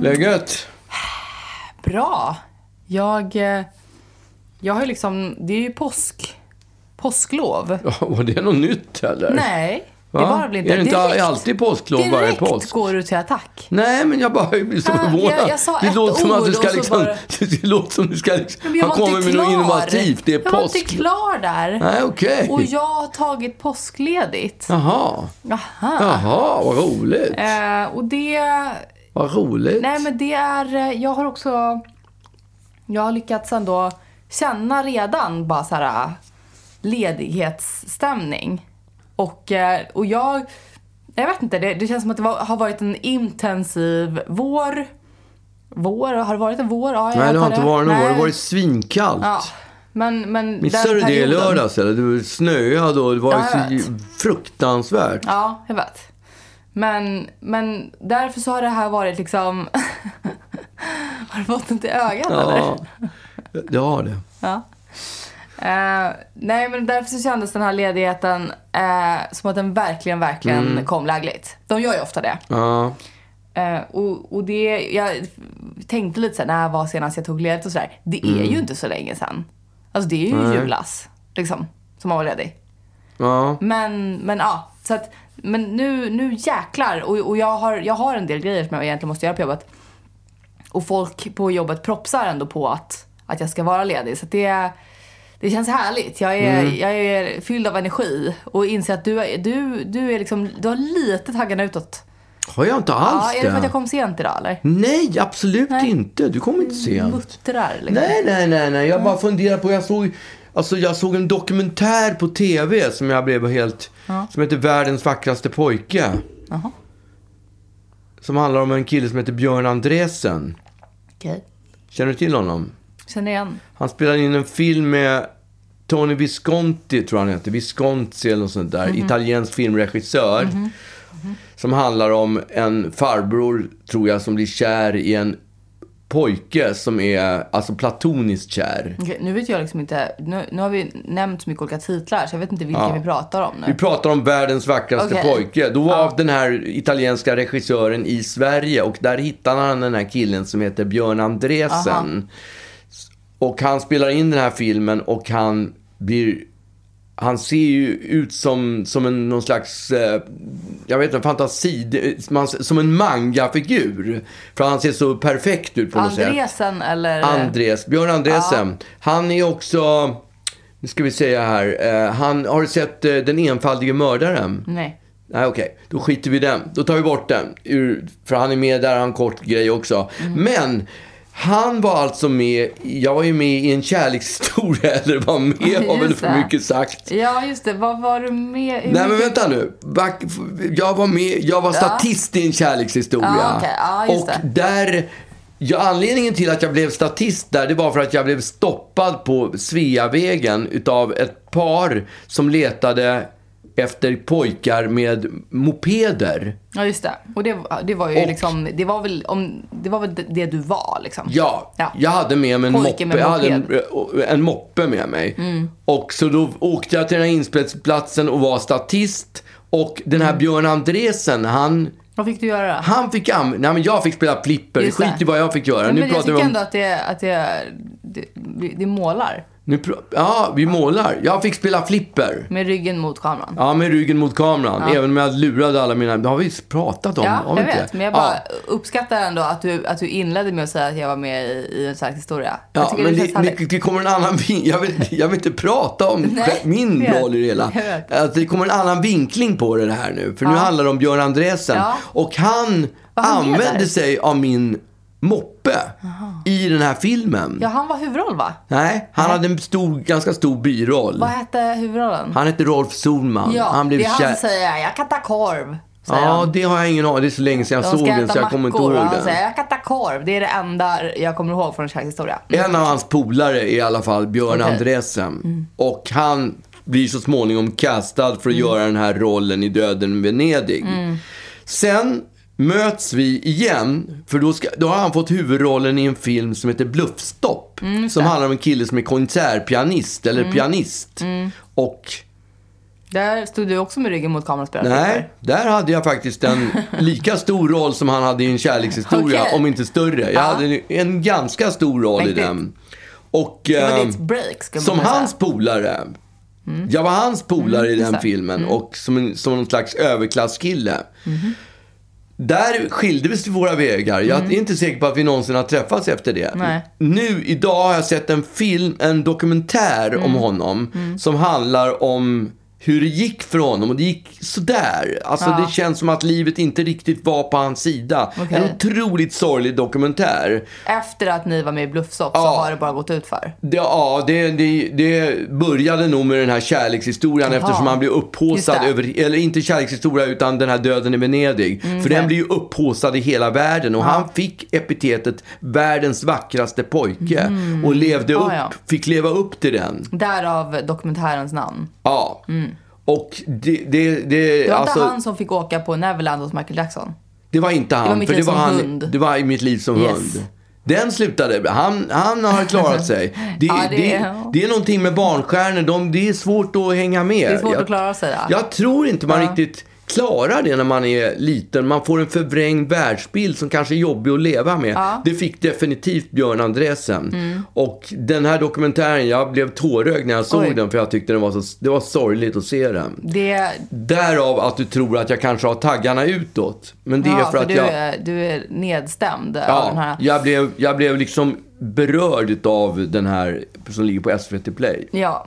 Läget? Bra. Jag, eh, jag har ju liksom, det är ju påsk, påsklov. Ja, var det något nytt eller? Nej, det Va? var det väl inte. Är det inte Direkt- alltid påsklov varje Direkt påsk? går du till attack. Nej, men jag bara blir så förvånad. jag- jag sa det ett låter som att du ska liksom... bara- Det låter som att du ska liksom... Jag Han var kommer med något innovativt. Det är Jag var påsk. inte klar där. Nej, okej. Och jag har tagit påskledigt. Jaha. Aha. Jaha, vad roligt. Eh, och det... Vad roligt. Nej, men det är... eh, Jag har också... Jag har lyckats ändå känna redan bara så här eh, ledighetsstämning. Och, eh, och jag... Jag vet inte, det, det känns som att det var, har varit en intensiv vår. Vår? Har det varit en vår? Ja, Nej, det har inte varit någon vår. Det har varit svinkallt. Ja, men, men Missade du det i lördags? Eller? Det snöade och det var Ja, fruktansvärt. Ja, jag vet. Men, men därför så har det här varit liksom... har du fått ont i ögat eller? Ja, det har det. Ja. Eh, nej, men därför så kändes den här ledigheten eh, som att den verkligen, verkligen Mm. kom lägligt. De gör ju ofta det. Ja. Eh, och, och det, jag tänkte lite så här, när var senast jag tog ledigt och sådär. Det är ju inte så länge sedan. Alltså det är ju Mm. Nej. julas, liksom, som man var ledig. Ja. Men, men ja, så att, men nu, nu jäklar. Och, och jag, har, jag har en del grejer som jag egentligen måste göra på jobbet. Och folk på jobbet propsar ändå på att, att jag ska vara ledig. Så det, det känns härligt. Jag är, Mm. jag är fylld av energi och inser att du, är- du, du, är liksom, du har lite taggarna utåt. Har jag inte alls Ja, är det för att jag kom sent idag eller? Nej, absolut Nej. inte. Du kom inte sent. Muttrar liksom. Nej, nej, nej, nej. Jag bara funderar på, jag såg, alltså jag såg en dokumentär på tv som jag blev helt, som heter Världens vackraste pojke. Jaha. Som handlar om en kille som heter Björn Andresen. Okej. Känner du till honom? Känner igen. Han spelade in en film med Tony Visconti, tror jag han heter. Visconti eller något sånt där. Italiensk filmregissör. Som handlar om en farbror, tror jag, som blir kär i en pojke som är alltså platoniskt kär. Okej, nu vet jag liksom inte. Nu, nu har vi nämnt så mycket olika titlar så jag vet inte vilka Ja. vi pratar om nu. Vi pratar om världens vackraste Okej. pojke. Då var den här italienska regissören i Sverige och där hittade han den här killen som heter Björn Andresen. Och han spelar in den här filmen och han blir... Han ser ju ut som, som en någon slags, eh, jag vet inte, fantasi, som en manga-figur. För han ser så perfekt ut på något sätt. Andresen eller? Andres, Björn Andresen. Han är också, nu ska vi säga här, eh, han har du sett eh, Den enfaldige mördaren. Nej. Nej, okej. Då skiter vi i den. Då tar vi bort den. Ur, för han är med där, han kort grej också. Men han var alltså med, jag var ju med i en kärlekshistoria, eller var med var väl för mycket sagt. Ja, just det. Vad var du med? Hur Nej men vänta nu. Back, jag var med, jag var statist i en kärlekshistoria. Ja, okej. Ja, och det. där, ja, anledningen till att jag blev statist där, det var för att jag blev stoppad på Sveavägen utav ett par som letade efter pojkar med mopeder. Ja, just det. Och det, det var ju Och- liksom, det var väl, om, det var väl det du var liksom? Ja, Ja. jag hade med mig en Pojke moppe, med jag hade en, en moppe med mig. Och så då åkte jag till den här inspelningsplatsen och var statist. Och den här Björn Andresen, han, Vad fick du göra? han fick Nej men jag fick spela flipper, skit i vad jag fick göra. Men nu jag tycker om... ändå att det, att det, det, det målar Nu ja, vi målar. Jag fick spela flipper. med ryggen mot kameran. Ja, med ryggen mot kameran. Ja. Även om jag lurade alla mina... Det har vi pratat om. Ja, jag inte? vet. Men jag bara Ja. uppskattar ändå att du, att du inledde med att säga att jag var med i, i en slags historia. Ja, men det det, det, kommer en annan vin- jag vill, jag vill inte prata om Nej, min roll i det hela. Alltså, det kommer en annan vinkling på det här nu. För nu Ja. handlar det om Björn Andresen. Och han använde sig av min moppe i den här filmen. Ja, han var huvudroll va? Nej, han hade en stor, ganska stor biroll. Vad hette huvudrollen? Han hette Rolf Solman. ja, han blev det är han kär- säger jag kan ta korv. Ja, han. det har jag ingen aning Det är så länge sedan jag De såg den så jag kommer inte ihåg och han den. säger jag kan ta korv. Det är det enda jag kommer ihåg från kärlekshistoria. En av hans polare är i alla fall Björn. Mm. Andresen. Och han blir så småningom castad för att Mm. göra den här rollen i Döden i Venedig. Sen möts vi igen, för då, ska, då har han fått huvudrollen i en film som heter Bluffstopp. Mm, som handlar om en kille som är konsertpianist, eller pianist. Och Där stod du också med ryggen mot kameran och spelade Nej, där hade jag faktiskt en lika stor roll som han hade i en kärlekshistoria, Okej. om inte större. Jag Ja. hade en ganska stor roll Mäktigt. i den. Och, Det var ditt break, som man hans polare. Jag var hans polare i just den filmen och som, en, som någon slags överklasskille. Där skilde vi sig våra vägar. Jag är inte säker på att vi någonsin har träffats efter det. Nej. Nu, idag har jag sett en film, en dokumentär om honom. Som handlar om hur det gick för honom och det gick sådär. Alltså Ja. det känns som att livet inte riktigt var på hans sida. Okej. En otroligt sorglig dokumentär. Efter att ni var med i Bluffsopp så Ja. har det bara gått ut för. Det, ja, det, det, det började nog med den här kärlekshistorien Jaha. eftersom han blev. Mm, över, eller inte kärlekshistoria utan den här döden i Venedig. För okej. den blev ju upphaussad i hela världen och han fick epitetet världens vackraste pojke och levde upp, ja. fick leva upp till den. Därav dokumentärens namn. Ja. Och det, det, det, Mm. Det var alltså, inte han som fick åka på Neverland hos Michael Jackson. det var inte han. var mitt för liv det var som han, hund. Det var i mitt liv som Yes. hund. Den slutade, han, han har klarat sig. Det, Ja, det, det- det, det är någonting med barnstjärnor, de, det är svårt att hänga med. Det är svårt jag, att klara sig. Ja. Jag tror inte man riktigt klarar det när man är liten. Man får en förvrängd världsbild som kanske är jobbig att leva med. Ja. Mm. Det fick definitivt Björn Andresen. Och den här dokumentären, jag blev tårögd när jag såg Oj. den för jag tyckte det var, så, det var sorgligt att se den. Det, Därav att du tror att jag kanske har taggarna utåt. Men det ja, är för, att du, jag... är, du är nedstämd av den Ja, här. jag blev, jag blev liksom berörd av den här som ligger på SVT Play. Ja.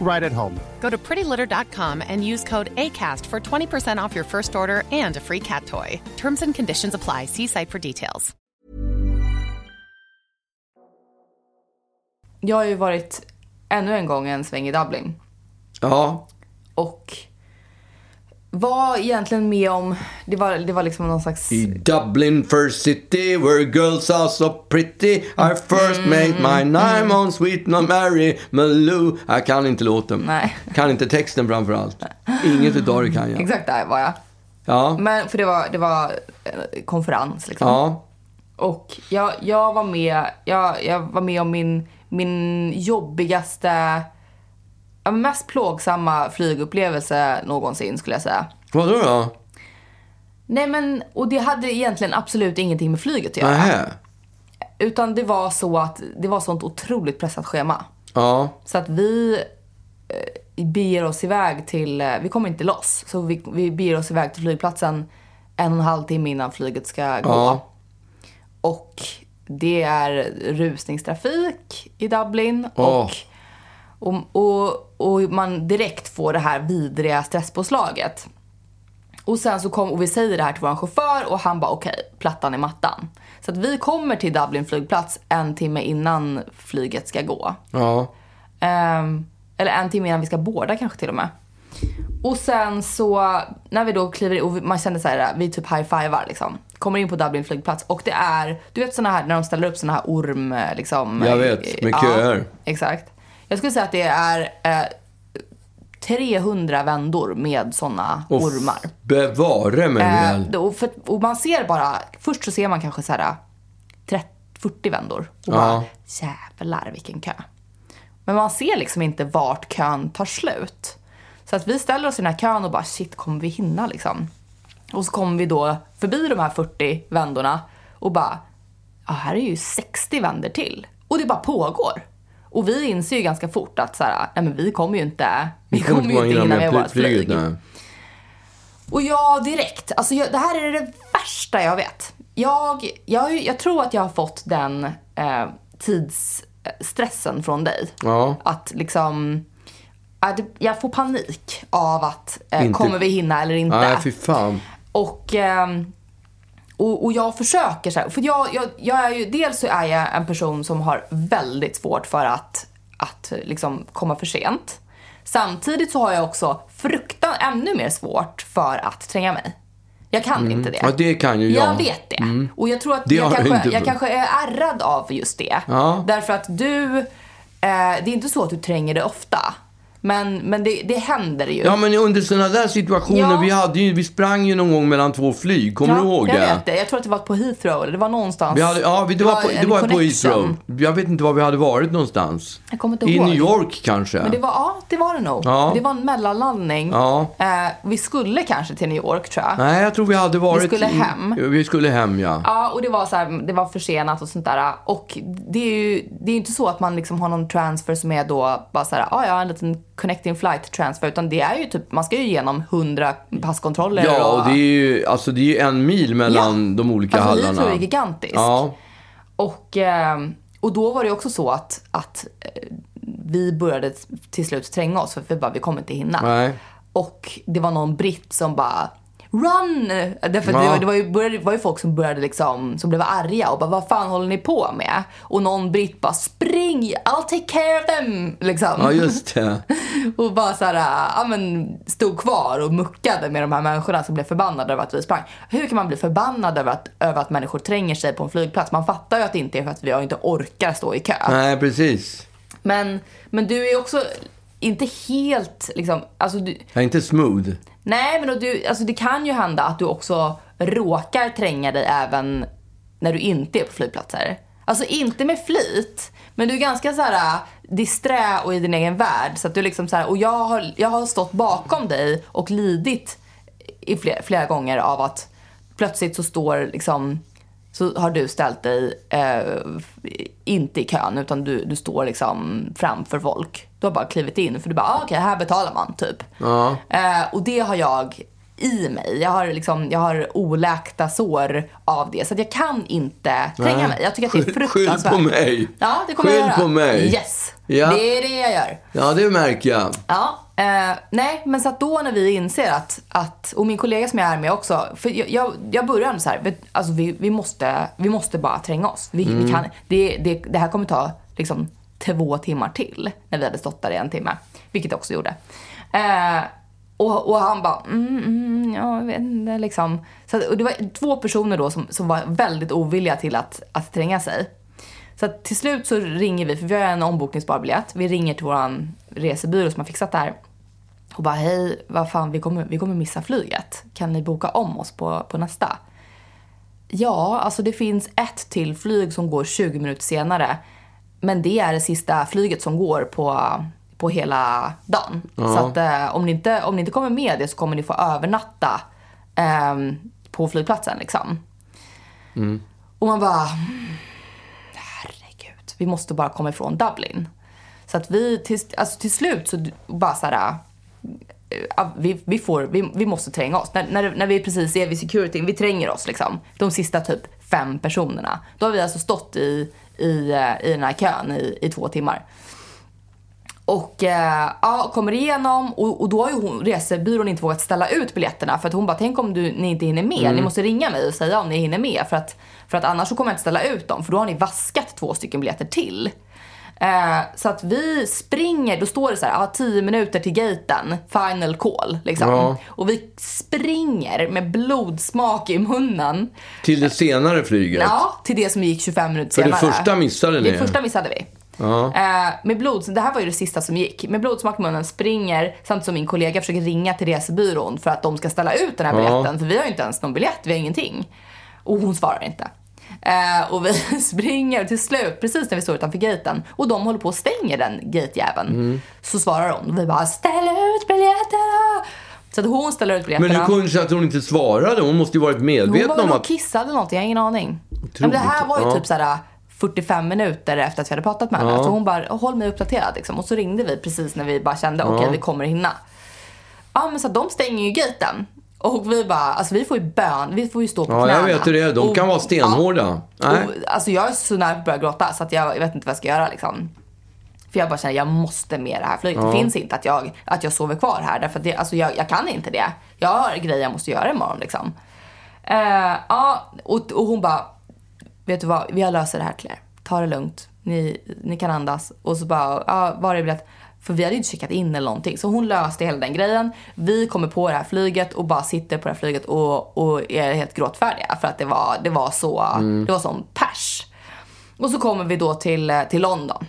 right at home. Go to prettylitter.com and use code ACAST for 20% off your first order and a free cat toy. Terms and conditions apply. See site for details. Jag har ju varit ännu en gång en sväng i Dublin. Ja, Och var egentligen med om, det var, det var liksom någon slags... i Dublin first city where girls are so pretty I first made my name on sweet not Mary Malou. Jag kan inte låten. Nej. Kan inte texten framför allt. Inget utav det kan jag. Exakt där var jag. Ja, Men för det var, det var eh, konferens liksom. ja, Och jag, jag var med, jag, jag var med om min, min jobbigaste, mest plågsamma flygupplevelse någonsin skulle jag säga. vadå då? Nej men, och det hade egentligen absolut ingenting med flyget att göra. Nähä. Utan det var så att det var sånt otroligt pressat schema. Ja, Så att vi eh, beger oss iväg till, eh, vi kommer inte loss. Så vi, vi beger oss iväg till flygplatsen en och en halv timme innan flyget ska gå. Ja. Och det är rusningstrafik i Dublin. Åh. Och, och, och, man direkt får det här vidriga stresspåslaget. Och sen så kom, och vi säger det här till vår chaufför och han bara okej, plattan i mattan. Så att vi kommer till Dublin flygplats en timme innan flyget ska gå. ja, Ehm, eller en timme innan vi ska båda kanske till och med. Och sen så när vi då kliver in, och man känner så här, vi typ high-fivar liksom. Kommer in på Dublin flygplats och det är, du vet såna här när de ställer upp såna här orm liksom. Jag vet, med ja, köer. Exakt. Jag skulle säga att det är eh, 300 vändor med och ormar. bevare mig Eh, då- för, och man ser bara, först så ser man kanske så här 30, 40 vändor. Och Ja. bara, jävlar vilken kö. Men man ser liksom inte vart kön tar slut. Så att vi ställer oss i den här kön och bara shit, kommer vi hinna liksom? Och så kommer vi då förbi de här 40 vändorna och bara, ja här är ju 60 vändor till. Och Och det bara pågår. Och vi inser ju ganska fort att så här, nej men vi kommer ju inte, vi kommer ju inte hinna med vårt flyg. nej. Och jag direkt, alltså jag, det här är det värsta jag vet. Jag, jag, jag tror att jag har fått den eh, tidsstressen från dig. Ja. Att liksom, att jag får panik av att eh, kommer vi hinna eller inte. Nej, fy fan. Och, ehm, och, och jag försöker så här, för jag, jag, jag är ju, dels så är jag en person som har väldigt svårt för att, att liksom komma för sent. Samtidigt så har jag också fruktan ännu mer svårt för att tränga mig. Jag kan inte det. Mm. Ja, det kan ju jag. Jag vet det. Och jag tror att jag kanske, jag kanske är ärrad av just det. Ja. Därför att du, eh, det är inte så att du tränger dig ofta. Men, men det, det händer ju. Ja, men under sådana där situationer, Ja. vi, hade ju, vi sprang ju någon gång mellan två flyg. Kommer du ihåg jag det? vet det. Jag tror att det var på Heathrow, eller det var någonstans. Vi hade, ja, vi- det var, på, det var på. Heathrow. Jag vet inte var vi hade varit någonstans. Jag kommer inte I ihåg. New York kanske. Men det var, ja, det var det nog. Ja. Det var en mellanlandning. Ja. Eh, vi skulle kanske till New York, tror jag. Nej, jag tror vi hade varit... skulle i- hem. Vi skulle hem, ja. Ja, och det var, så här, det var försenat och sånt där. Och det är ju det är inte så att man liksom har någon transfer som är då bara så här, ah, ja, en liten connecting flight transfer. Utan det är ju typ, man ska ju igenom 100 passkontroller. Ja, och det är ju alltså, det är ju en mil mellan de olika alltså, hallarna. Heathrow är gigantisk. Ja, Och, eh, och då var det också så att, att eh, vi började till slut tränga oss för vi bara, vi kommer inte hinna. nej. Och det var någon britt som bara Run! Därför Ja. det, var, det, var ju, började, var ju folk som började liksom, som blev arga och bara vad fan håller ni på med? Och någon britt bara spring, I'll take care of them! Liksom. Ja, just det. Och bara så här, ja men stod kvar och muckade med de här människorna som blev förbannade över att vi sprang. Hur kan man bli förbannad över att, över att människor tränger sig på en flygplats? Man fattar ju att det inte är för att vi inte orkar stå i kö. Nej, precis. Men, men du är också inte helt liksom, alltså du, Jag är inte smooth. Nej, men du, alltså det kan ju hända att du också råkar tränga dig även när du inte är på flygplatser. Alltså inte med flit, men du är ganska så här äh, disträ och i din egen värld. Så att du liksom så här, och jag har, jag har stått bakom dig och lidit i flera, flera gånger av att plötsligt så står liksom så har du ställt dig eh, inte i kön utan du, du står liksom framför folk. Du har bara klivit in för du bara, ah, okej här betalar man typ. Ja. Eh, och det har jag i mig. Jag har, liksom, jag har oläkta sår av det. Så jag kan inte tränga Nej. mig. Jag tycker att det är fruktansvärt. skyll på mig. Ja, det kommer Skyll jag göra. på mig. Yes. Ja. Det är det jag gör. Ja, det märker jag. Ja, eh, nej, men så att då när vi inser att, att och min kollega som jag är med också, för jag, jag, jag började så här, alltså vi, vi, måste, vi måste bara tränga oss. Vi, Mm. vi kan, det, det, det här kommer ta liksom två timmar till när vi hade stått där i en timme, vilket jag också gjorde. Eh, och, och han bara, mm, mm, ja, jag vet inte liksom. Så, att- och det var två personer då som, som var väldigt ovilliga till att, att tränga sig. Så att till slut så ringer vi, för vi har en ombokningsbar biljett. Vi ringer till vår resebyrå som har fixat det här. Och bara, hej, vad fan, vi kommer, vi kommer missa flyget. Kan ni boka om oss på, på nästa? Ja, alltså det finns ett till flyg som går 20 minuter senare. Men det är det sista flyget som går på, på hela dagen. Så att eh, om, ni inte, om ni inte kommer med det så kommer ni få övernatta ehm, på flygplatsen liksom. Och man bara, herregud, vi måste bara komma ifrån Dublin. Så att vi till, alltså till slut så bara så här, ja, vi, vi, får, vi, vi måste tränga oss. När, när, när vi precis är vid security, vi tränger oss liksom. De sista typ fem personerna. Då har vi alltså stått i, i, eh, i den här kön i, i två timmar. Och eh, ja, kommer igenom och, och då har ju hon, resebyrån inte vågat ställa ut biljetterna för att hon bara, tänk om du, ni inte hinner med. Ni måste ringa mig och säga om ni hinner med för att, för att annars så kommer jag inte ställa ut dem för då har ni vaskat två stycken biljetter till. Eh, så att vi springer, då står det så här, ja, 10 minuter till gaten, final call liksom. Ja. Och vi springer med blodsmak i munnen. Till det senare flyget. Ja, till det som gick 25 minuter För det senare. första missade ni. Det första missade vi. Ja. Eh, med blod, det här var ju det sista som gick. Med blodsmak i munnen springer samtidigt som min kollega försöker ringa till resebyrån för att de ska ställa ut den här Ja. biljetten. För vi har ju inte ens någon biljett, vi har ingenting. Och hon svarar inte. Eh, och vi springer till slut, precis när vi står utanför gaten och de håller på och stänger den gatejäveln. Mm. Så svarar hon och vi bara ställ ut biljetterna! Så att hon ställer ut Men biljetterna. hur kunde det att hon inte svarade? Hon måste ju varit Hon medveten var väl om och att... kissade eller någonting, jag har ingen aning. Men det här var ju ja. typ såhär 45 minuter efter att vi hade pratat med henne. Ja. Så hon bara, håll mig uppdaterad liksom. Och så ringde vi precis när vi bara kände, okej Ja. vi kommer hinna. Ja men så de stänger ju gaten. Och vi bara, alltså vi får ju bön, vi får ju stå på Ja, knäna. jag vet hur det är. De kan Och- vara stenhårda. Ja, Nej. och, alltså jag är så nära att börja gråta så att jag, jag vet inte vad jag ska göra liksom. För jag bara känner, jag måste med det här flyget. Det finns inte att jag, att jag sover kvar här. Därför att det, alltså jag, jag kan inte det. Jag har grejer jag måste göra imorgon liksom. Eh, ja, och, och hon bara, vet du vad, jag löser det här till er. Ta det lugnt. Ni, ni kan andas. Och så bara, ja, var är biljett? För vi hade ju inte checkat in eller någonting. Så hon löste hela den grejen. Vi kommer på det här flyget och bara sitter på det här flyget och, och är helt gråtfärdiga. För att det var, det var så, det var sån pers. Och så kommer vi då till, eh, till London.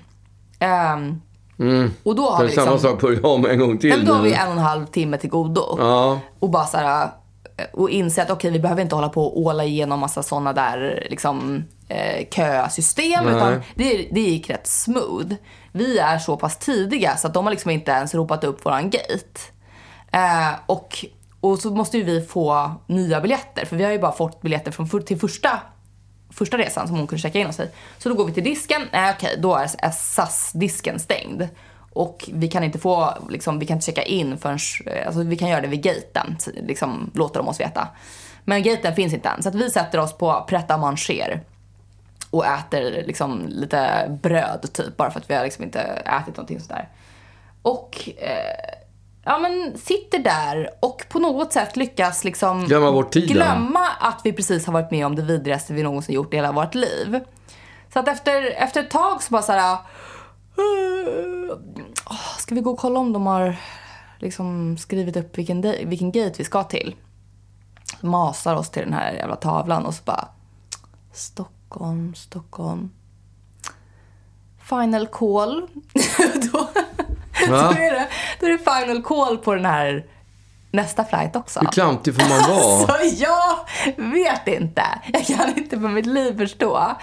Ehm, Och då har Det vi är samma liksom... sak börja om en gång till. men då har vi en och en halv timme till godo. Ja. Och bara så här, och inse att okej, vi behöver inte hålla på och åla igenom massa sådana där liksom, eh, kösystem. Nej. Utan det, det gick rätt smooth. Vi är så pass tidiga så att de har liksom inte ens ropat upp våran gate. Eh, och, och så måste ju vi få nya biljetter. För vi har ju bara fått biljetter från, för, till första första resan som hon kunde checka in oss i. Så då går vi till disken. Nej okej, då är är SAS-disken stängd. Och vi kan inte få, liksom, vi kan inte checka in förrän, alltså vi kan göra det vid gaten, liksom låter de oss veta. Men gaten finns inte än, så att vi sätter oss på pret à manger och äter liksom lite bröd typ, bara för att vi har liksom inte ätit någonting sådär. Och eh, ja men sitter där och på något sätt lyckas liksom Glömma bort tiden. glömma att vi precis har varit med om det vidrigaste vi någonsin gjort i hela vårt liv. Så att efter, efter ett tag så bara såhär... Ska vi gå och kolla om de har liksom skrivit upp vilken, vilken gate vi ska till? Masar oss till den här jävla tavlan och så bara... Stockholm, Stockholm. Final call. då, då, är det, då är det final call på den här nästa flight också. Hur klantig får man vara? Alltså, jag vet inte. Jag kan inte för mitt liv förstå.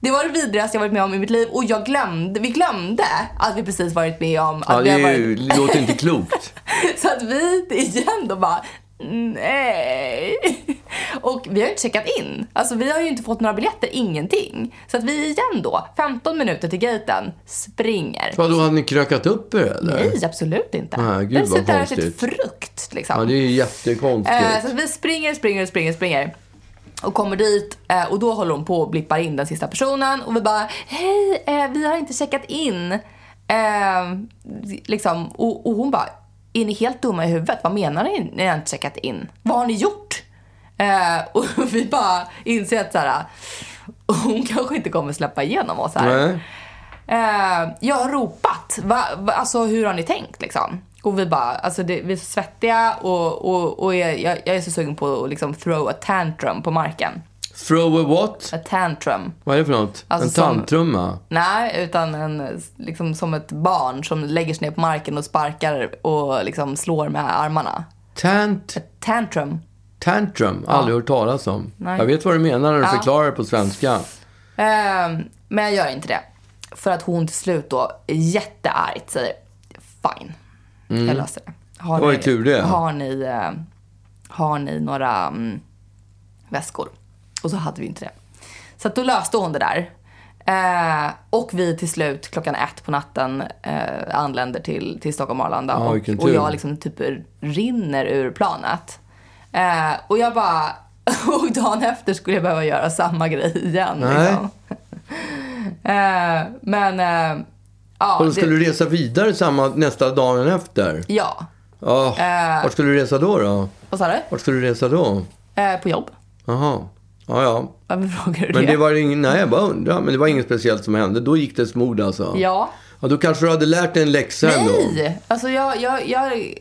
Det var det vidrigaste jag varit med om i mitt liv och jag glömde, vi glömde att vi precis varit med om att Ja, vi det har varit... det låter inte klokt. Så att vi igen då bara, nej. Och vi har ju inte checkat in. Alltså vi har ju inte fått några biljetter, ingenting. Så att vi igen då, 15 minuter till gaten, springer. Vadå, hade ni krökat upp er eller? Nej, absolut inte. Nej, gud, vad sitter här och äter konstigt. frukt liksom. Ja, det är ju jättekonstigt. Eh, så att vi springer, springer, springer, springer. Och kommer dit eh, och då håller hon på och blippar in den sista personen och vi bara Hej, eh, vi har inte checkat in. Eh, liksom, och, och hon bara Är ni helt dumma i huvudet? Vad menar ni när jag inte checkat in? Vad har ni gjort? Eh, och vi bara inser att så här, hon kanske inte kommer släppa igenom oss här. Eh, jag har ropat. Va, va, alltså hur har ni tänkt liksom? Och vi bara, alltså det, vi är så svettiga och, och, och jag, jag jag är så sugen på att liksom throw a tantrum på marken. Throw a what? A tantrum. Vad är det för något? Alltså en som- tandtrumma? Nej, utan en, liksom som ett barn som lägger sig ner på marken och sparkar och liksom slår med armarna. Tant, Tantrum. tantrum? Aldrig hört talas om. Nej. Jag vet vad du menar när du Ja. förklarar det på svenska. Eh, men jag gör inte det. För att hon till slut då jätteargt säger fine, jag löser det. Har Mm. Det var ju tur det. Har ni, eh, har ni några mm, väskor? Och så hade vi inte det. Så att då löste hon det där. Eh, och vi till slut klockan ett på natten eh, anländer till, till Stockholm Arlanda. Ja, och, och jag liksom typ rinner ur planet. Eh, och jag bara... Och dagen efter skulle jag behöva göra samma grej igen. Nej. Liksom. Eh, men... Eh, ja, Och då skulle det, du resa vidare samma, nästa dagen efter? ja. Eh. Vart skulle du resa då? då? Vad sa du? Vart skulle du resa då? På jobb. Jaha. Ja, ja. Varför frågar du Men det? det var ingen, nej jag bara undrar. Men det var inget speciellt som hände. Då gick det smord alltså. Ja. Ja, då kanske du hade lärt dig en läxa ändå. Nej! Alltså jag, jag, jag...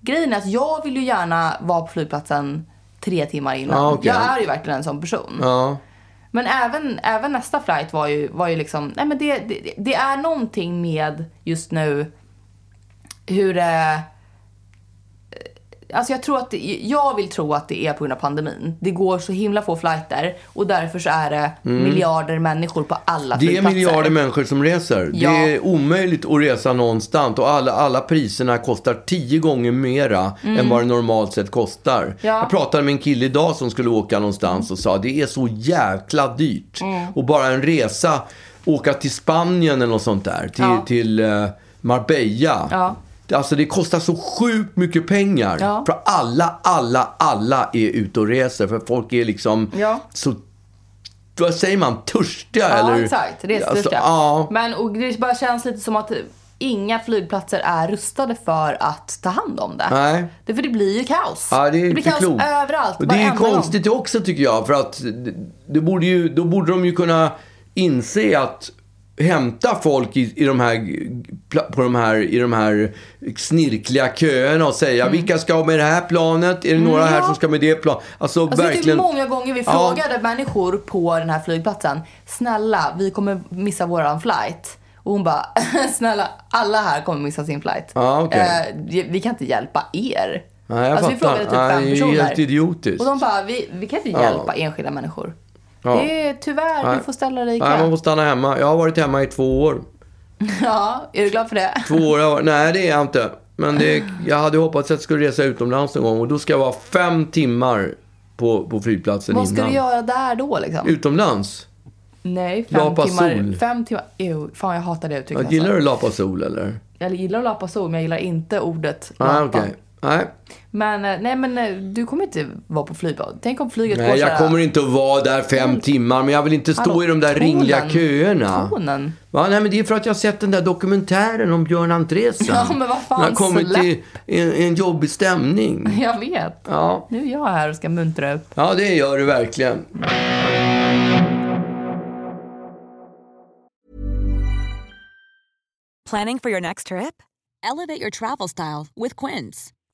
Grejen är att jag vill ju gärna vara på flygplatsen tre timmar innan. Ja, okej. Jag är ju verkligen en sån person. Ja. Men även, även nästa flight var ju, var ju liksom... Nej men det, det, det är någonting med just nu hur det... Alltså jag tror att det, jag vill tro att det är på grund av pandemin. Det går så himla få flighter och därför så är det miljarder människor på alla Mm. Det är flygplatser. miljarder människor som reser. Ja. Det är omöjligt att resa någonstans och alla, alla priserna kostar tio gånger mera än vad det normalt sett kostar. Mm. Ja. Jag pratade med en kille idag som skulle åka någonstans och sa det är så jäkla dyrt. Mm. Och bara en resa, åka till Spanien eller något sånt där, till, Ja. till eh, Marbella. Alltså det kostar så sjukt mycket pengar. Ja. För alla, alla, alla är ute och reser. För folk är liksom Ja. så, vad säger man, törstiga? Ja, eller? exakt. Det det Alltså, ja. Men och det bara känns lite som att inga flygplatser är rustade för att ta hand om det. Nej. Det, för det blir ju kaos. Ja, det är blir kaos överallt. Och det är ju varenda gång. konstigt också tycker jag. För att det, det borde ju, då borde de ju kunna inse att hämta folk i, i de här, på de här, i de här snirkliga köerna och säga vilka ska med det här planet? Är det några här Mm. ja. som ska med det planet? Alltså, Alltså, det är verkligen. många gånger vi Ja. frågade människor på den här flygplatsen. Snälla, vi kommer missa våran flight. Och hon bara, snälla, alla här kommer missa sin flight. Ja, okej. Eh, vi kan inte hjälpa er. Nej, jag alltså vi frågade typ fem det är personer. helt idiotiskt. Och de bara, vi, vi kan inte hjälpa enskilda människor. Ja. Det är tyvärr, Nej. du får ställa dig i Nej, man får stanna hemma. Jag har varit hemma i två år. Ja, är du glad för det? Två år har. Nej, det är jag inte. Men det, jag hade hoppats att jag skulle resa utomlands någon gång. Och då ska jag vara fem timmar på, på flygplatsen Vad ska innan. du göra där då liksom? Utomlands? Nej, fem Lapa timmar. sol. Fem timmar. Ew, fan jag hatar det uttrycket. Gillar alltså. du lapa sol eller? Jag gillar att lapa sol, men jag gillar inte ordet lapa. okej. Nej. Men eh, nej, men eh, du kommer inte vara på flygbad. Tänk om flyget går Nej, så jag kommer inte att vara där fem timmar. Men jag vill inte stå Hallå, i de där tonen. ringliga köerna. Tonen. Va? Nej, men det är för att jag har sett den där dokumentären om Björn Andresen. Ja, men vad fan, Jag har kommit släpp. till en, en jobbig stämning. Jag vet. Ja. Nu är jag här och ska muntra upp. ja, det gör du verkligen. Planning for your next trip? Elevate your travel style with Quince.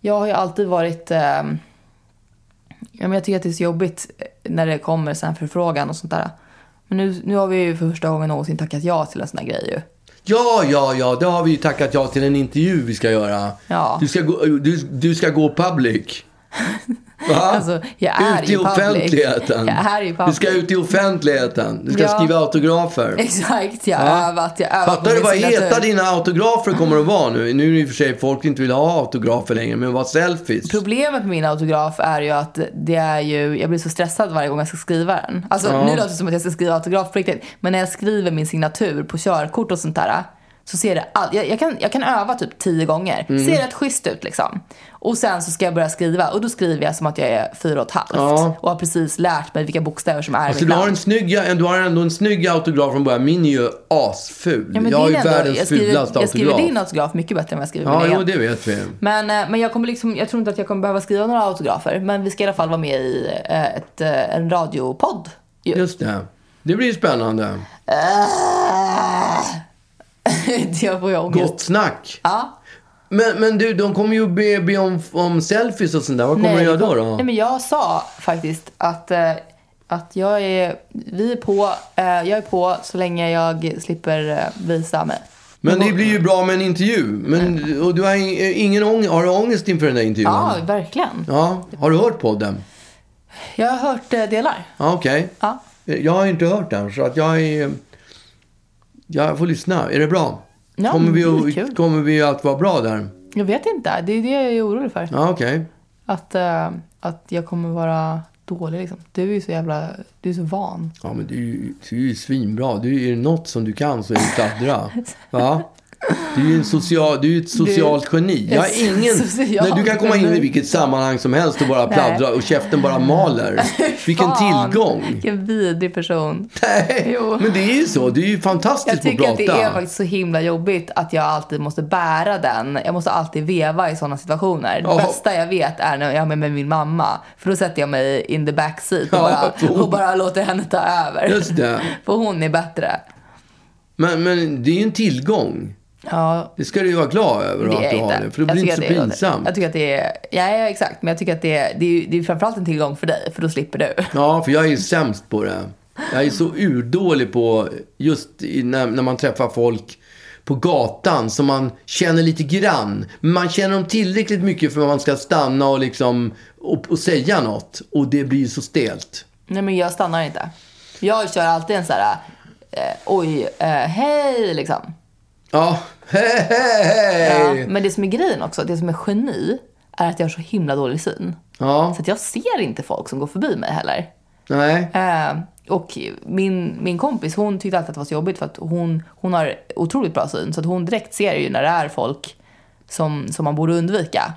Jag har ju alltid varit... Eh, ja, men jag tycker att det är så jobbigt när det kommer här förfrågan och sånt där. Men nu, nu har vi ju för första gången någonsin tackat ja till en sån här grej ju. Ja, ja, ja, det har vi ju tackat ja till en intervju vi ska göra. Ja. Du, ska gå, du, du ska gå public. Va? Alltså, jag är ut i i offentligheten. Jag är i public. Du ska ut i offentligheten. Du ska Ja. skriva autografer. Exakt, jag har övat. Jag övat Fattar du vad heta dina autografer kommer att vara nu? Nu är det i och för sig folk inte vill ha autografer längre, men vad selfies. Problemet med min autograf är ju att det är ju, jag blir så stressad varje gång jag ska skriva den. Alltså Ja. nu låter det som att jag ska skriva autograf på riktigt. Men när jag skriver min signatur på körkort och sånt där. Så ser det, all, jag, jag, kan, jag kan öva typ tio gånger. Mm. Ser rätt schysst ut liksom. Och sen så ska jag börja skriva och då skriver jag som att jag är fyra och ett halvt. Ja. Och har precis lärt mig vilka bokstäver som är Alltså, mitt du har, namn. en snygg, du har ändå en snygg autograf från början. Min är ju asful. Ja, jag har ju ändå- världens jag skriver, fulaste Jag skriver autograf. din autograf mycket bättre än vad jag skriver Ja, min egen. det vet vi. Men, eh, men jag, kommer liksom, jag tror inte att jag kommer behöva skriva några autografer. Men vi ska i alla fall vara med i eh, ett, eh, en radiopodd. ju. Just det. Det blir spännande. Jag får ju ångest. Gott snack. Ja. Men, men du, de kommer ju be, be om, om selfies och sånt där. Vad kommer du göra då? då? Nej, men jag sa faktiskt att, eh, att jag är, vi är på, eh, jag är på så länge jag slipper eh, visa mig. Men det blir ju bra med en intervju. Men, och du har ingen ångest, har du ångest inför den där intervjun? Ja, verkligen. Ja, Har du hört podden? Jag har hört delar. Ja, okej. Ja. Jag har inte hört den, så att jag är... Jag får lyssna. Är det bra? Ja, kommer, vi att, kommer vi att vara bra där? Jag vet inte. Det är det jag är orolig för. Ja, okej. Att, eh, att jag kommer vara dålig liksom. Du är ju så jävla... Du är så van. Ja, men du du är ju svinbra. Du är det något som du kan så är det pladdra. Va? Du är ju en social, du är ett socialt geni. Jag har ingen... Nej, du kan komma in i vilket sammanhang som helst och bara pladdra och käften bara maler. Vilken tillgång. Vilken vidrig person. Nej, Jo. men det är ju så. Du är ju fantastisk Jag på att tycker prata. att det är faktiskt så himla jobbigt att jag alltid måste bära den. Jag måste alltid veva i sådana situationer. Ja. Det bästa jag vet är när jag är med, min mamma. För då sätter jag mig in the backseat och, Ja, bara, hon- och bara låter henne ta över. Just det. För hon är bättre. Men, men det är ju en tillgång. Ja, Det ska du ju vara glad över det att du har det. För det blir inte så det pinsamt. Jag tycker att det är, ja, ja exakt. Men jag tycker att det är, det är, det är framförallt en tillgång för dig. För då slipper du. Ja, för jag är sämst på det. Jag är så urdålig på just i, när, när man träffar folk på gatan som man känner lite grann. Men man känner dem tillräckligt mycket för att man ska stanna och, liksom, och, och säga något. Och det blir så stelt. Nej men jag stannar inte. Jag kör alltid en så här, eh, oj, eh, hej liksom. Ja, hej, hej, Ja, men det som är grejen också, det som är geni, är att jag har så himla dålig syn. Ja, Så att jag ser inte folk som går förbi mig heller. nej. Eh, och min, min kompis, hon tyckte alltid att det var så jobbigt för att hon, hon har otroligt bra syn. Så att hon direkt ser ju när det är folk som, som man borde undvika.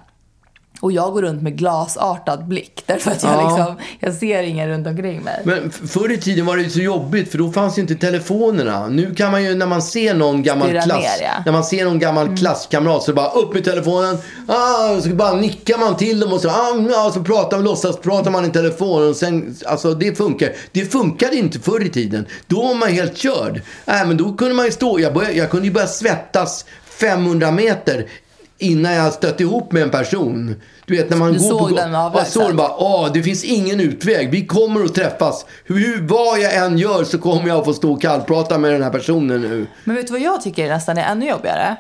Och jag går runt med glasartad blick därför att jag, Ja. liksom, jag ser ingen runt omkring mig. Men förr i tiden var det ju så jobbigt för då fanns ju inte telefonerna. Nu kan man ju när man ser någon gammal Styra klass, ner, ja. när man ser någon gammal klasskamrat så bara upp med telefonen. Ah, så bara nickar man till dem och så, ah, så pratar man, låtsas pratar man i telefon och sen, alltså det funkar. Det funkade inte förr i tiden. Då var man helt körd. Äh, men då kunde man ju stå, jag, började, jag kunde ju börja svettas 500 meter innan jag stötte ihop med en person. Du vet när man Du går såg på den Jag avlägset? såg den bara, åh, det finns ingen utväg. Vi kommer att träffas. Hur, vad jag än gör så kommer jag att få stå och kallprata med den här personen nu. Men vet du vad jag tycker nästan är ännu jobbigare?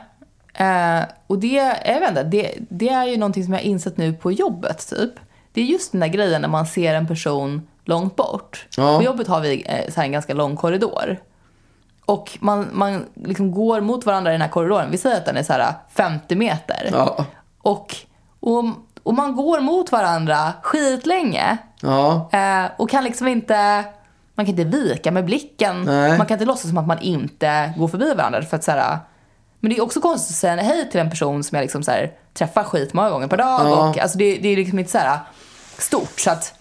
Eh, och det, jag vet inte, det, det är ju någonting som jag har insett nu på jobbet typ. Det är just den där grejen när man ser en person långt bort. Ja. På jobbet har vi eh, så här en ganska lång korridor. Och man, man liksom går mot varandra i den här korridoren. Vi säger att den är så här 50 meter. Ja. Och, och, och man går mot varandra skitlänge. Ja. Eh, och kan liksom inte... Man kan inte vika med blicken. Nej. Man kan inte låtsas som att man inte går förbi varandra. För att, så här, men det är också konstigt att säga hej till en person som jag liksom, så här, träffar skit många gånger per dag. Ja. Och, alltså, det, det är liksom inte så här stort. Så att,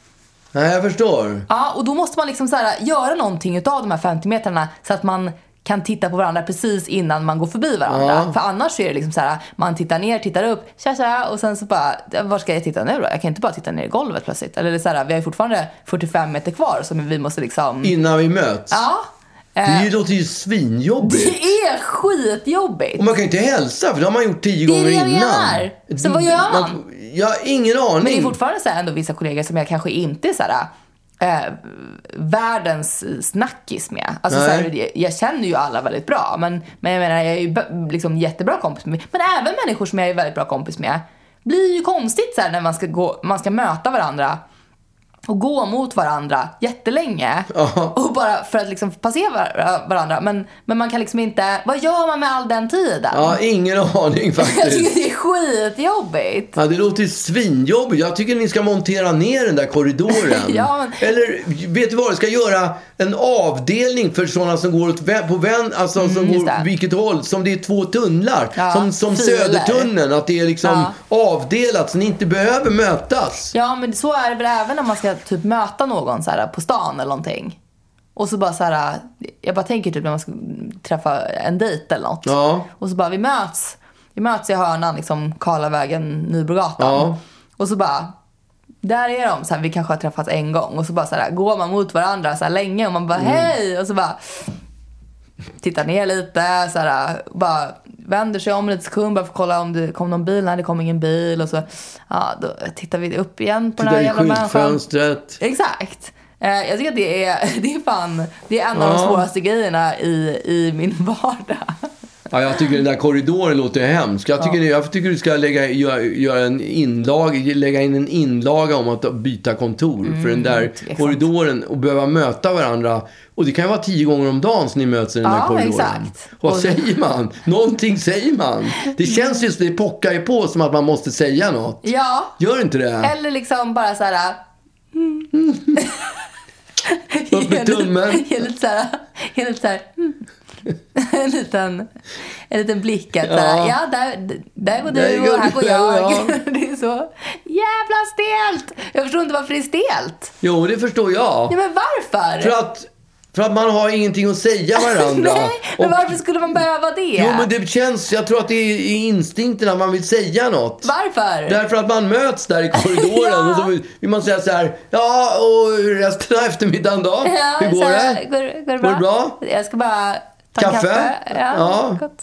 Nej, jag förstår. ja, och då måste man liksom så här, göra någonting utav de här 50 metrarna så att man kan titta på varandra precis innan man går förbi varandra. Ja. För annars är det liksom så här, man tittar ner, tittar upp, tja tja, och sen så bara, var ska jag titta nu då? Jag kan inte bara titta ner i golvet plötsligt. Eller så här, vi har ju fortfarande 45 meter kvar som vi måste liksom... Innan vi möts. Ja. Det låter ju svinjobbigt. Det är skitjobbigt. Och man kan ju inte hälsa för det har man gjort tio Det är gånger det jag innan. menar. Så vad gör man? Jag har ingen aning. Men det är fortfarande så här ändå vissa kollegor som jag kanske inte är så här, eh, världens snackis med. Alltså, så här, jag- jag känner ju alla väldigt bra, men, men jag menar jag är ju liksom jättebra kompis med. Men även människor som jag är väldigt bra kompis med blir ju konstigt så här, när man ska, gå, man ska möta varandra och gå mot varandra jättelänge. Och bara för att liksom passera var- varandra. Men, men man kan liksom inte, vad gör man med all den tiden? Ja, ingen aning Jag faktiskt. tycker det är skitjobbigt. Ja, det låter svinjobbigt. Jag tycker ni ska montera ner den där korridoren. Ja, men- Eller, vet du vad? Du ska göra en avdelning för sådana som går åt på vän, alltså som Mm, just går vilket håll. Som det är två tunnlar. Ja, som som filer. Södertunneln. Att det är liksom avdelat så ni inte behöver mötas. Ja, men så är det väl även när man ska typ möta någon så här, på stan eller någonting. Och så bara så här, jag bara tänker typ när man ska träffa en dejt eller något. Ja. Och så bara, vi möts. Vi möts i hörnan, liksom Karlavägen, Nybrogatan. Ja. Och så bara, där är de. Så här, vi kanske har träffats en gång. Och så bara så här, går man mot varandra så här länge och man bara, Mm. hej! Och så bara tittar ner lite, så här, bara vänder sig om lite sekund bara för att kolla om det kom någon bil. Nej, det kom ingen bil. Och så ja, då tittar vi upp igen på den Titta här i jävla människan. skyltfönstret. Exakt. Eh, jag tycker att det är, det är fan, det är en av de Ja. svåraste grejerna i, i min vardag. Ja, jag tycker den där korridoren låter hemskt. Jag tycker, jag tycker du ska lägga, göra, göra en inlag, lägga in en inlaga om att byta kontor. för den där tveksamt. korridoren och behöva möta varandra. Och det kan ju vara tio gånger om dagen som ni möts i den Ja, där korridoren. exakt. Vad Och- säger man? Någonting säger man. Det känns just, det pockar ju på som att man måste säga något. Ja, Gör inte det? eller liksom bara så här... Upp med tummen. Ge lite så här... Ge lite så här mm. en, liten, en liten blick att här, Ja. ja, där, där går Där du går och här går jag. jag. Det är så jävla stelt. Jag förstår inte varför det är stelt. Jo, det förstår jag. Ja, men varför? För att, för att man har ingenting att säga varandra. Nej, men Och- varför skulle man behöva det? Jo, men det känns, jag tror att det är instinkten att man vill säga något. Varför? Därför att man möts där i korridoren Ja. och så vill- man säga så här, ja, och resten av eftermiddagen då? Ja, Hur går så det? här, Går, går det Går det bra? Jag ska bara ta Kaffe? kaffe. Ja, Ja. Gott.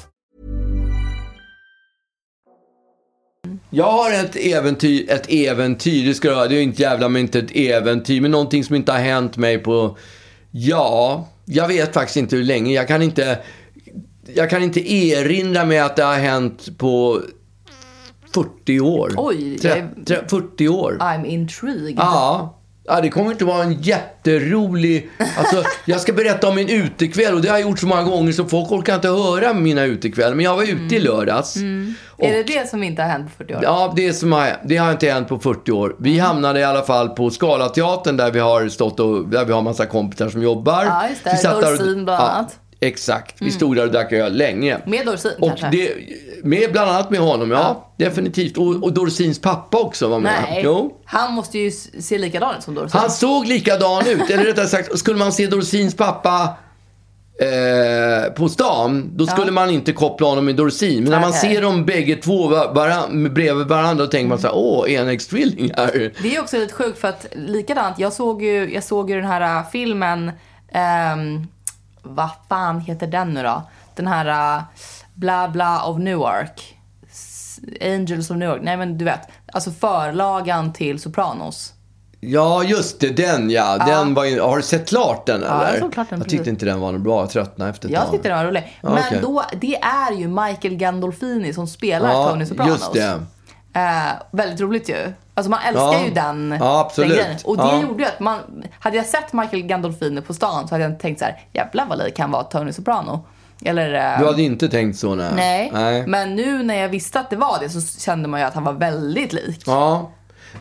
Jag har ett äventyr, ett äventyr, det ska jag ha. det är inte jävla men inte ett äventyr, men någonting som inte har hänt mig på, ja, jag vet faktiskt inte hur länge. Jag kan inte, jag kan inte erinra mig att det har hänt på 40 år. Oj, Tre, jag- tre, 40 år. I'm intrigued. Ja. Ja, det kommer inte vara en jätterolig... Alltså, jag ska berätta om min utekväll och det har jag gjort så många gånger så folk orkar inte höra mina utekvällar. Men jag var ute i lördags. Och, Är det det som inte har hänt på 40 år? Ja, det, som har, det har inte hänt på 40 år. Vi hamnade i alla fall på Scalateatern där vi har stått och där vi har massa kompisar som jobbar. Ja, just det. Dorsin bland annat. Mm. Exakt. Vi stod där och drack öl länge. Med Dorsin Och kanske? det, med, bland annat med honom, ja. Definitivt. Och, och Dorsins pappa också var med. Nej, Jo. han måste ju se likadan ut som Dorsin. Han såg likadan ut. Eller rättare sagt, skulle man se Dorsins pappa eh, på stan, då skulle man inte koppla honom med Dorsin. Men när man Okej. ser dem bägge två va- varan, bredvid varandra, då tänker man så här, åh, enäggstvillingar. Det är också lite sjukt för att likadant, jag såg ju, jag såg ju den här äh, filmen, um, vad fan heter den nu då? Den här uh, Bla Bla of Newark. Angels of Newark. Nej men du vet, alltså förlagan till Sopranos. Ja, just det, den ja. Den var ju, har du sett klart den eller? jag såg klart den, Jag tyckte precis. inte den var något bra, jag tröttnade efter ett Jag tag. tyckte den var rolig. Ja, Men okej. då, det är ju Michael Gandolfini som spelar Ja, Tony Sopranos. just det. Eh, väldigt roligt ju. Alltså man älskar Ja. ju den, Ja, absolut. den grejen. Och det Ja. gjorde ju att man, hade jag sett Michael Gandolfini på stan så hade jag tänkt så här, jävlar vad lik han var Tony Soprano. Eller, eh, Du hade inte tänkt så, nej. nej. nej. Men nu när jag visste att det var det så kände man ju att han var väldigt lik. Ja.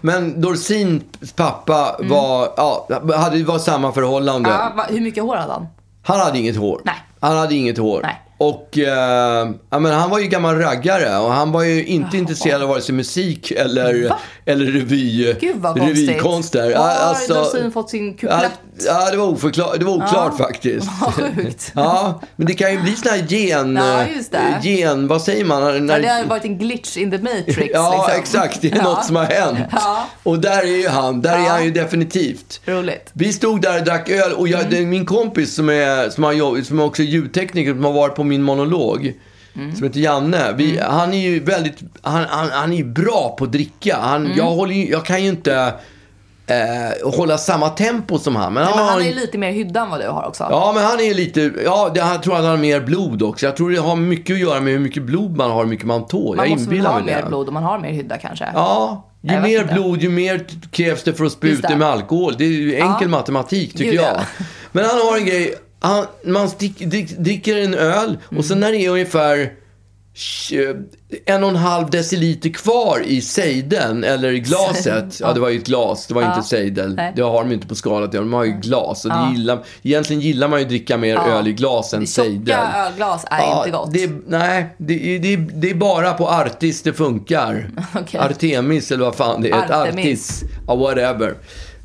Men Dorsins pappa var, ja, hade, var samma förhållande. Ja, va, hur mycket hår hade han? Han hade inget hår. Nej. Han hade inget hår. Nej. Och eh, ja, men han var ju gammal raggare och han var ju inte intresserad av vare sig musik eller, Va? Eller revy, Gud vad. Var Ja, har alltså- Dorsin fått sin Ja, kuplett? ja, det var, oförklar, det var oklart faktiskt. Vad sjukt. Ja, men det kan ju bli såna här gen... Ja, just det. Gen, vad säger man? När, Ja, det har varit en glitch in the matrix. Ja, liksom. exakt. Det är Ja. något som har hänt. Ja. Och där är ju han. Där är Ja. han ju definitivt. Roligt. Vi stod där och drack öl och jag, är min kompis som är, som, har som är också ljudtekniker som har varit på min monolog. Som heter Janne. Vi, Han är ju väldigt, han, han, han är bra på att dricka. Han, jag, håller, jag kan ju inte eh, hålla samma tempo som han. Men, Men har han en- är ju lite mer hydda än vad du har också. Ja, men han är lite, ja, jag tror att han har mer blod också. Jag tror det har mycket att göra med hur mycket blod man har, hur mycket man tål. man jag måste väl ha mer det. blod om man har mer hydda kanske. Ja, Ju Jag mer blod, ju mer krävs det för att det. med alkohol. Det är ju enkel matematik, tycker Gud, jag. ja. Men han har en grej. Han, man drick, dricker en öl och sen när det är ungefär en och en halv deciliter kvar i sejden eller i glaset. Ja, det var ju ett glas. Det var inte sejdel. Nej. Det har de inte på skalat. De har ju glas. Och det gillar, egentligen gillar man ju att dricka mer öl i glas än sejdel. Tjocka ölglas är inte gott. Det, nej, det, är- det, är- det är bara på Artis det funkar. Okej. Artemis eller vad fan det heter. Artemis. Artis. Ja, whatever.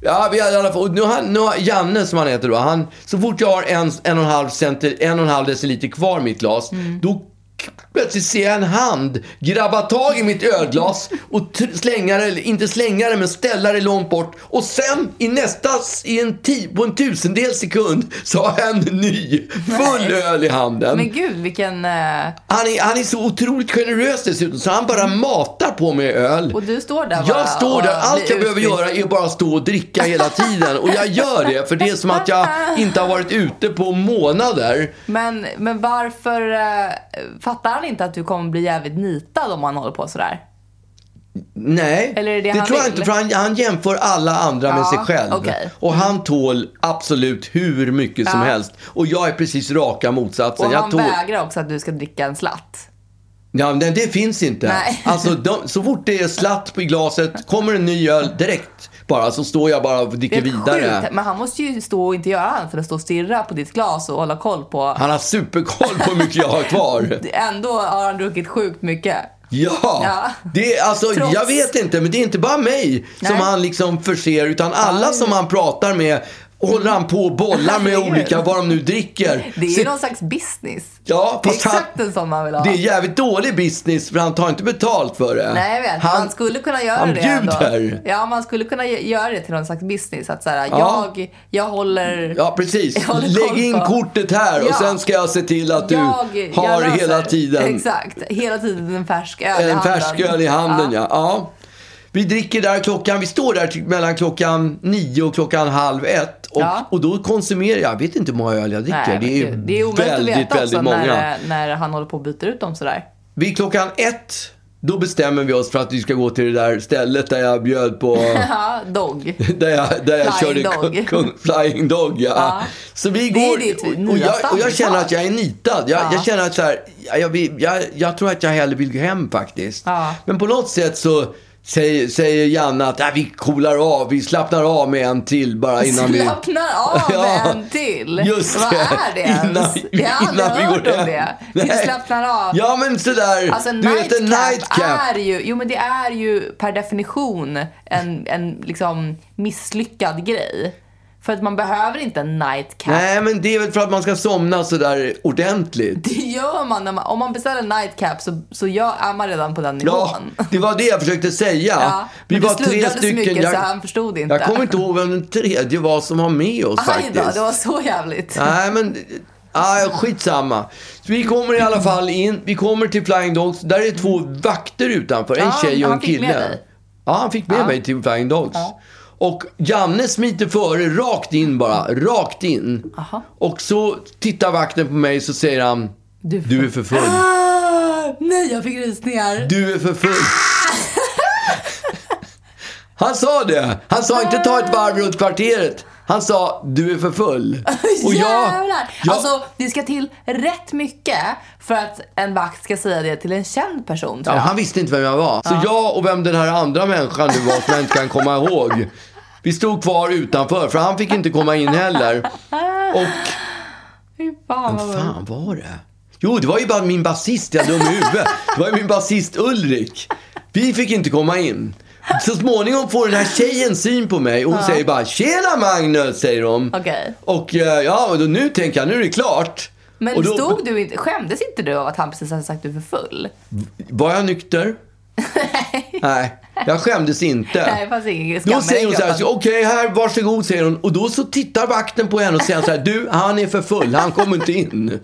Ja, vi har i alla fall, nu har, nu har Janne som han heter då, han, så fort jag har en, en, och en, halv centi, en och en halv deciliter kvar i mitt glas, Mm. då plötsligt ser jag en hand grabba tag i mitt ölglas och slänga det, inte slänga det, men ställa det långt bort. Och sen i nästa, i en på en tusendel sekund, så har jag en ny full öl i handen. Men gud, vilken... eh, Han är, han är så otroligt generös dessutom, så han bara matar på med öl. Och du står där bara Jag står där, allt jag behöver göra är bara stå och dricka hela tiden. Och jag gör det, för det är som att jag inte har varit ute på månader. Men, men varför eh, fattar han inte att du kommer bli jävligt nitad om han håller på sådär? Nej, Eller är det han tror jag vill? inte, för han, han jämför alla andra med Ja, sig själv. okej. Och han tål absolut hur mycket som Ja. helst. Och jag är precis raka motsatsen. Och jag han tål... vägrar också att du ska dricka en slatt. Ja, men det finns inte. Nej. Alltså, de, så fort det är slatt på glaset, kommer en ny öl direkt bara, så står jag bara och dricker vidare. sjukt. Men han måste ju stå och inte göra annat än att stå och stirra på ditt glas och hålla koll på. Han har superkoll på hur mycket jag har kvar. Ändå har han druckit sjukt mycket. Ja, Ja. Det alltså, Trots- jag vet inte, men det är inte bara mig som Nej. han liksom förser, utan alla som han pratar med håller han på och bollar med olika, vad de nu dricker. Det är Så- ju någon slags business. Ja, det är fast han- exakt en sån man vill ha. Det är jävligt dålig business, för han tar inte betalt för det. Nej, jag vet. Han, man skulle kunna göra han det ändå. bjuder. Ja, man skulle kunna göra det till någon slags business. Att såhär, Ja. jag, jag håller... Ja, precis. Håller Lägg in på- kortet här och Ja. sen ska jag se till att du jag, har jag hela tiden Exakt. Hela tiden en färsk öl i en handen. färsk öl i handen. Ja. Ja. Vi dricker där klockan, vi står där mellan klockan nio och klockan halv ett. Och, Ja. och då konsumerar jag, jag vet inte hur många öl jag dricker. Nej, det är, det är omöjligt väldigt, att veta väldigt många. när, när han håller på och byter ut dem sådär. Vid klockan ett, då bestämmer vi oss för att vi ska gå till det där stället där jag bjöd på dog. Där jag, där jag Flying körde Dog. kung, Flying Dog, ja. Ja. Så vi Det är går, ditt och, jag, och jag känner att jag är nitad. Jag, Ja. jag känner att så här, jag, jag, jag tror att jag hellre vill gå hem faktiskt. Ja. Men på något sätt så säger, säger Janne att äh, vi coolar av, vi slappnar av med en till bara innan vi... Slappnar av Ja, med en till. Just Vad det. är det ens? Innan, jag har aldrig innan vi hört går om det. Vi slappnar av. Ja, men sådär. Alltså du vet en nightcap. är ju, jo men det är ju per definition en, en liksom misslyckad grej. För att man behöver inte en nightcap. Nej, men det är väl för att man ska somna sådär ordentligt. Det gör man, man om man beställer en nightcap så, så gör, är man redan på den nivån. Ja, det var det jag försökte säga. Ja, vi var tre stycken. mycket så han förstod inte. Jag kommer inte ihåg vem den tredje var som var med oss Aj faktiskt. då, det var så jävligt. Nej, men... Ah, skitsamma. Så vi kommer i alla fall in. Vi kommer till Flying Dogs. Där är två vakter utanför. En Ja, tjej och en kille. Ja, han fick med Ja. mig till Flying Dogs. Och Janne smiter före, rakt in bara. Rakt in. Aha. Och så tittar vakten på mig så säger han, Du- du är för full. Ah, nej, jag fick rysningar. Du är för full. Han sa det. Han sa inte ta ett varv runt kvarteret. Han sa du är för full. Och jag, jag, Alltså, det ska till rätt mycket för att en vakt ska säga det till en känd person, ja, han visste inte vem jag var. Så jag och vem den här andra människan nu var som jag inte kan komma ihåg. Vi stod kvar utanför för han fick inte komma in heller. Och Fy fan vad fan var det? Jo, det var ju bara min basist, jag dum i huvudet. Det var ju min basist Ulrik. Vi fick inte komma in. Så småningom får den här tjejen syn på mig och hon säger bara “Tjena Magnus” säger hon. Okej. Och eh, ja, och då, nu tänker jag, nu är det klart. Men och då, stod du inte, skämdes inte du av att han precis hade sagt att du är för full? Var jag nykter? Nej, jag skämdes inte. Nej, det fanns ingen skam Då säger hon så här, okej här, varsågod, säger hon. Och då så tittar vakten på henne och säger så här, du, han är för full, han kommer inte in.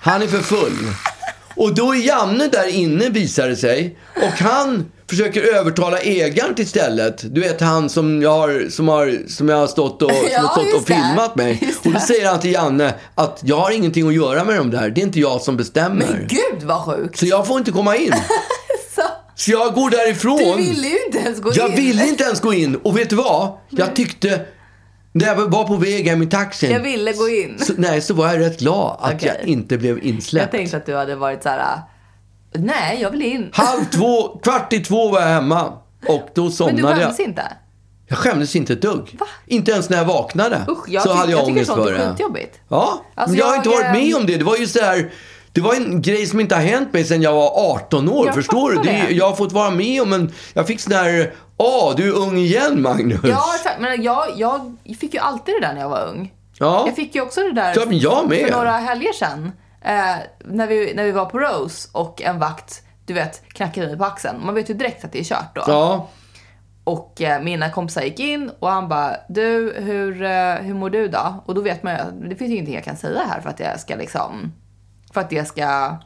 Han är för full. Och då är Janne där inne, visar det sig. Och han försöker övertala ägaren till stället. Du vet han som jag har, som har, som jag har stått och, Ja, har stått och det. filmat mig. Just Och då säger han till Janne att jag har ingenting att göra med dem där. Det är inte jag som bestämmer. Men gud vad sjukt! Så jag får inte komma in. Så, Så jag går därifrån. Du ville ju inte ens gå Jag in. ville inte ens gå in. Och vet du vad? Jag tyckte, när jag var på väg hem i taxin. Jag ville gå in. Så, nej, så var jag rätt glad att Okej. jag inte blev Jag insläppt. tänkte att du hade varit så här. nej jag vill in. Halv två, kvart i två var jag hemma. Och då Men du somnade skämdes jag. inte? Jag skämdes inte ett dugg. Inte ens när jag vaknade. Usch, jag så tyck- hade jag, jag tycker ångest sånt är för det. skitjobbigt. Ja, Alltså, men jag har jag, inte varit med om det. Det var ju så här, det var en grej som inte har hänt mig sedan jag var 18 år. Jag förstår du? Det, är- det. jag har fått vara med om en... Jag fick sån där... Åh, du är ung igen Magnus. Ja, exakt. Men jag, jag fick ju alltid det där när jag var ung. Ja. Jag fick ju också det där men jag med. för några helger sedan. Eh, när, vi, när vi var på Rose och en vakt, du vet, knackade mig på axeln. Man vet ju direkt att det är kört då. Ja. Och eh, mina kompisar gick in och han bara, du, hur, eh, hur mår du då? Och då vet man ju, det finns ju ingenting jag kan säga här för att jag ska liksom, för att jag ska,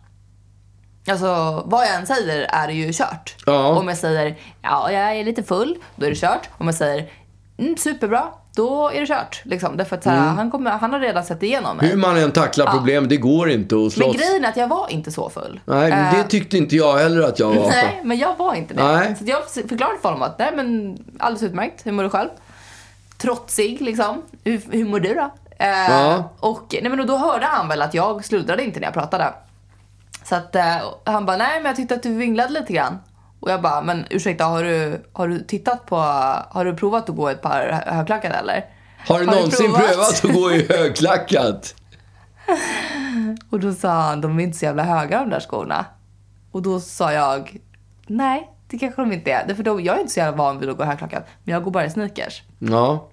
alltså vad jag än säger är det ju kört. Ja. Om jag säger, ja jag är lite full, då är det kört. Om jag säger, mm, superbra, då är det kört. Liksom. Därför att så här, han, kommer, han har redan sett igenom mig. Hur man än tacklar problem, det går inte att slåss. Men grejen är att jag var inte så full. Nej, Eh, det tyckte inte jag heller att jag var. Nej, men jag var inte det. Nej. Så jag förklarade för honom att nej men alldeles utmärkt, hur mår du själv? Trotsig liksom. Hur, hur mår du då? Eh, Ja. Och, nej, men då hörde han väl att jag sluddrade inte när jag pratade. Så att eh, han bara, nej men jag tyckte att du vinglade lite grann. Och jag bara, men ursäkta har du, har du tittat på, har du provat att gå ett par hö- högklackade eller? Har du någonsin prövat att gå i högklackat? Och då sa han, de är inte så jävla höga de där skorna. Och då sa jag, nej det kanske de inte är. För då, jag är inte så jävla van vid att gå högklackat. Men jag går bara i sneakers. Ja.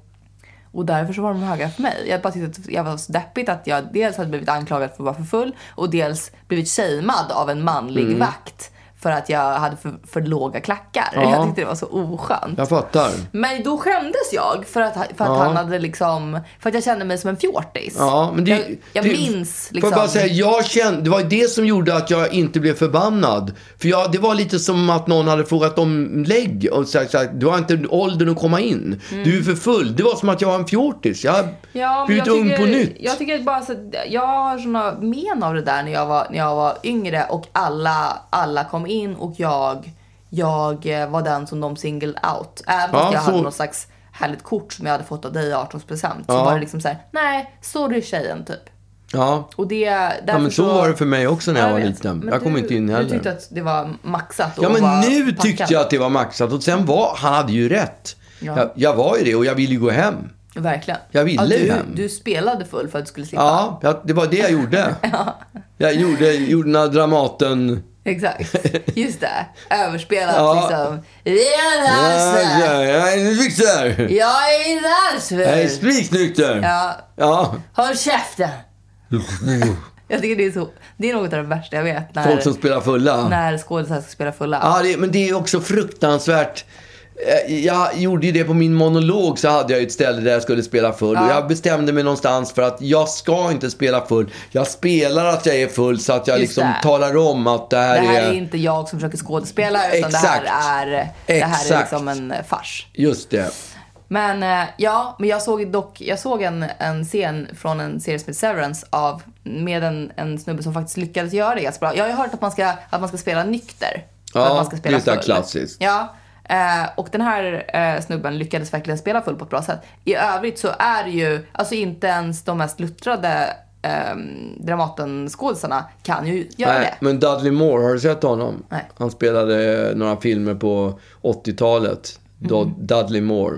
Och därför så var de höga för mig. Jag bara tyckte att jag var så deppigt att jag dels hade blivit anklagad för att vara för full och dels blivit shamead av en manlig vakt för att jag hade för, för låga klackar. Ja. Jag tyckte det var så oskönt. Jag fattar. Men då skämdes jag för att, för att Ja. han hade liksom, för att jag kände mig som en fjortis. Ja, men det, jag jag det, minns Får liksom. jag bara säga, jag kände, det var det som gjorde att jag inte blev förbannad. För jag, det var lite som att någon hade frågat om lägg och sagt, sagt du har inte åldern att komma in. Du är för full. Det var som att jag var en fjortis. Jag har Mm. Ja, blivit jag ung tycker, på nytt. Jag tycker bara så, jag har såna men av det där när jag var, när jag var yngre och alla, alla kom in och jag, jag eh, var den som de singled out. Även fast Ja, jag så- hade något slags härligt kort som jag hade fått av dig i 18-present. Så Ja. var det liksom såhär, nej, sorry tjejen typ. Ja. Och det, ja, men så var det för mig också när jag, Ja, var vet. liten. Men Jag kom du, inte in Du heller. tyckte att det var maxat Ja, och men var nu packad. tyckte jag att det var maxat. Och sen var, han hade ju rätt. Ja. Jag, jag var ju det och jag ville ju gå hem. Verkligen. Jag ville ja, du, hem. du spelade full för att du skulle slippa. Ja, jag, det var det jag gjorde. Jag gjorde, gjorde när Dramaten... Exakt. Just det. Överspelat Ja. liksom. Det är en Ja, jag är fixar. Jag är inte alls Jag är full. spiknykter. Ja, Ja. håll käften. Jag tycker det är, så, det är något av det värsta jag vet. När, Folk som spelar fulla. när skådespelare ska spela fulla. Ja, det, men det är också fruktansvärt. Eh, Jag gjorde ju det på min monolog så hade jag ett ställe där jag skulle spela full. Och jag bestämde mig någonstans för att jag ska inte spela full. Jag spelar att jag är full så att jag Just liksom det. talar om att det här, det här är... är inte jag som försöker skådespela utan Exakt. det här är, det här är liksom en eh, fars. Just det. Men eh, ja, men jag såg dock jag såg en, en scen från en serie som heter Severance av, med en, en snubbe som faktiskt lyckades göra det ganska bra. Jag har ju hört att man ska, att man ska spela nykter. Ja, att man ska spela det är så klassiskt. Ja, eh, och den här eh, snubben lyckades verkligen spela full på ett bra sätt. I övrigt så är det ju, alltså inte ens de mest luttrade eh, Dramaten-skådisarna kan ju göra Nej, det. men Dudley Moore, har du sett honom? Nej. Han spelade några filmer på 80-talet. Mm. Dudley Moore.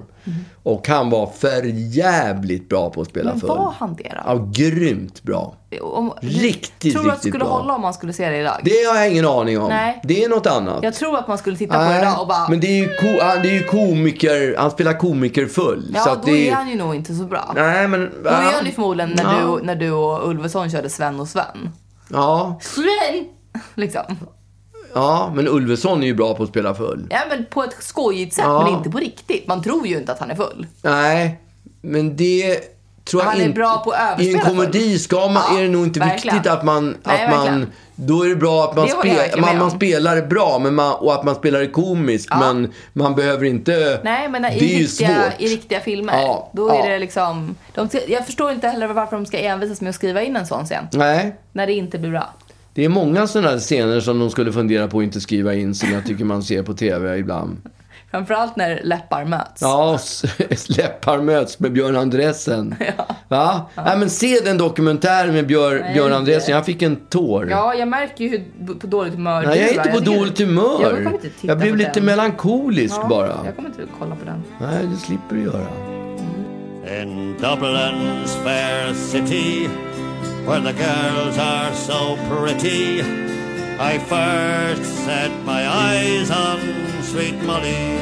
Och han var för jävligt bra på att spela Men full. var han det då? Ja, grymt bra. Om, Riktigt, tror du att det skulle bra. hålla om man skulle se det idag? Det har jag ingen aning om. Nej. Det är något annat. Jag tror att man skulle titta på det Nej, idag och bara... Men det är, ju ko- han, det är ju komiker, han spelar komiker full. Ja, så då det är han ju nog inte så bra. Nej, men... Då är han ju förmodligen när, Ja. du, när du och Ulveson körde Sven och Sven. Ja, Sven! Liksom. Ja, men Ulveson är ju bra på att spela full. Ja, men på ett skojigt sätt, Ja. men inte på riktigt. Man tror ju inte att han är full. Nej, men det tror jag Han är inte. bra på att I en överspela komedi ska man, Ja, är det nog inte verkligen. viktigt att man, Nej, att man verkligen. då är det bra att man, Det spel, man, man spelar bra men man, och att man spelar det komiskt. Men man behöver inte... Nej, men i, det är riktiga, svårt. i riktiga filmer, Ja, då ja. är det liksom... De, jag förstår inte heller varför de ska envisas med att skriva in en sån scen. Nej, När det inte blir bra. Det är många sådana scener som de skulle fundera på att inte skriva in som jag tycker man ser på tv ibland. Framförallt när läppar möts. Ja, läppar möts med Björn Andresen. Ja. Va? Nej, men se den dokumentären med Björn, Nej, Björn inte. Andresen. Jag fick en tår. Ja, jag märker ju hur på dåligt humör Nej, jag är inte på tycker- dåligt Jag humör. kommer inte Jag blev lite den. melankolisk Ja, bara. Jag kommer inte kolla på den. Nej, det slipper du göra. In Dublin's fair city, where the girls are so pretty, I first set my eyes on sweet Molly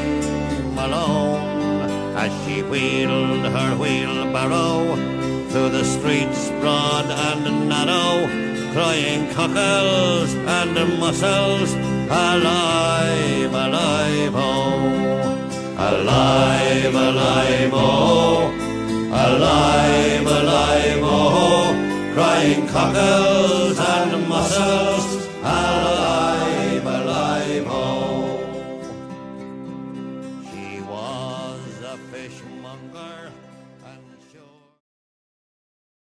Malone as she wheeled her wheelbarrow through the streets broad and narrow, crying cockles and mussels, alive, alive, oh. Alive, alive, oh, alive, alive, oh, crying cockles and mussels,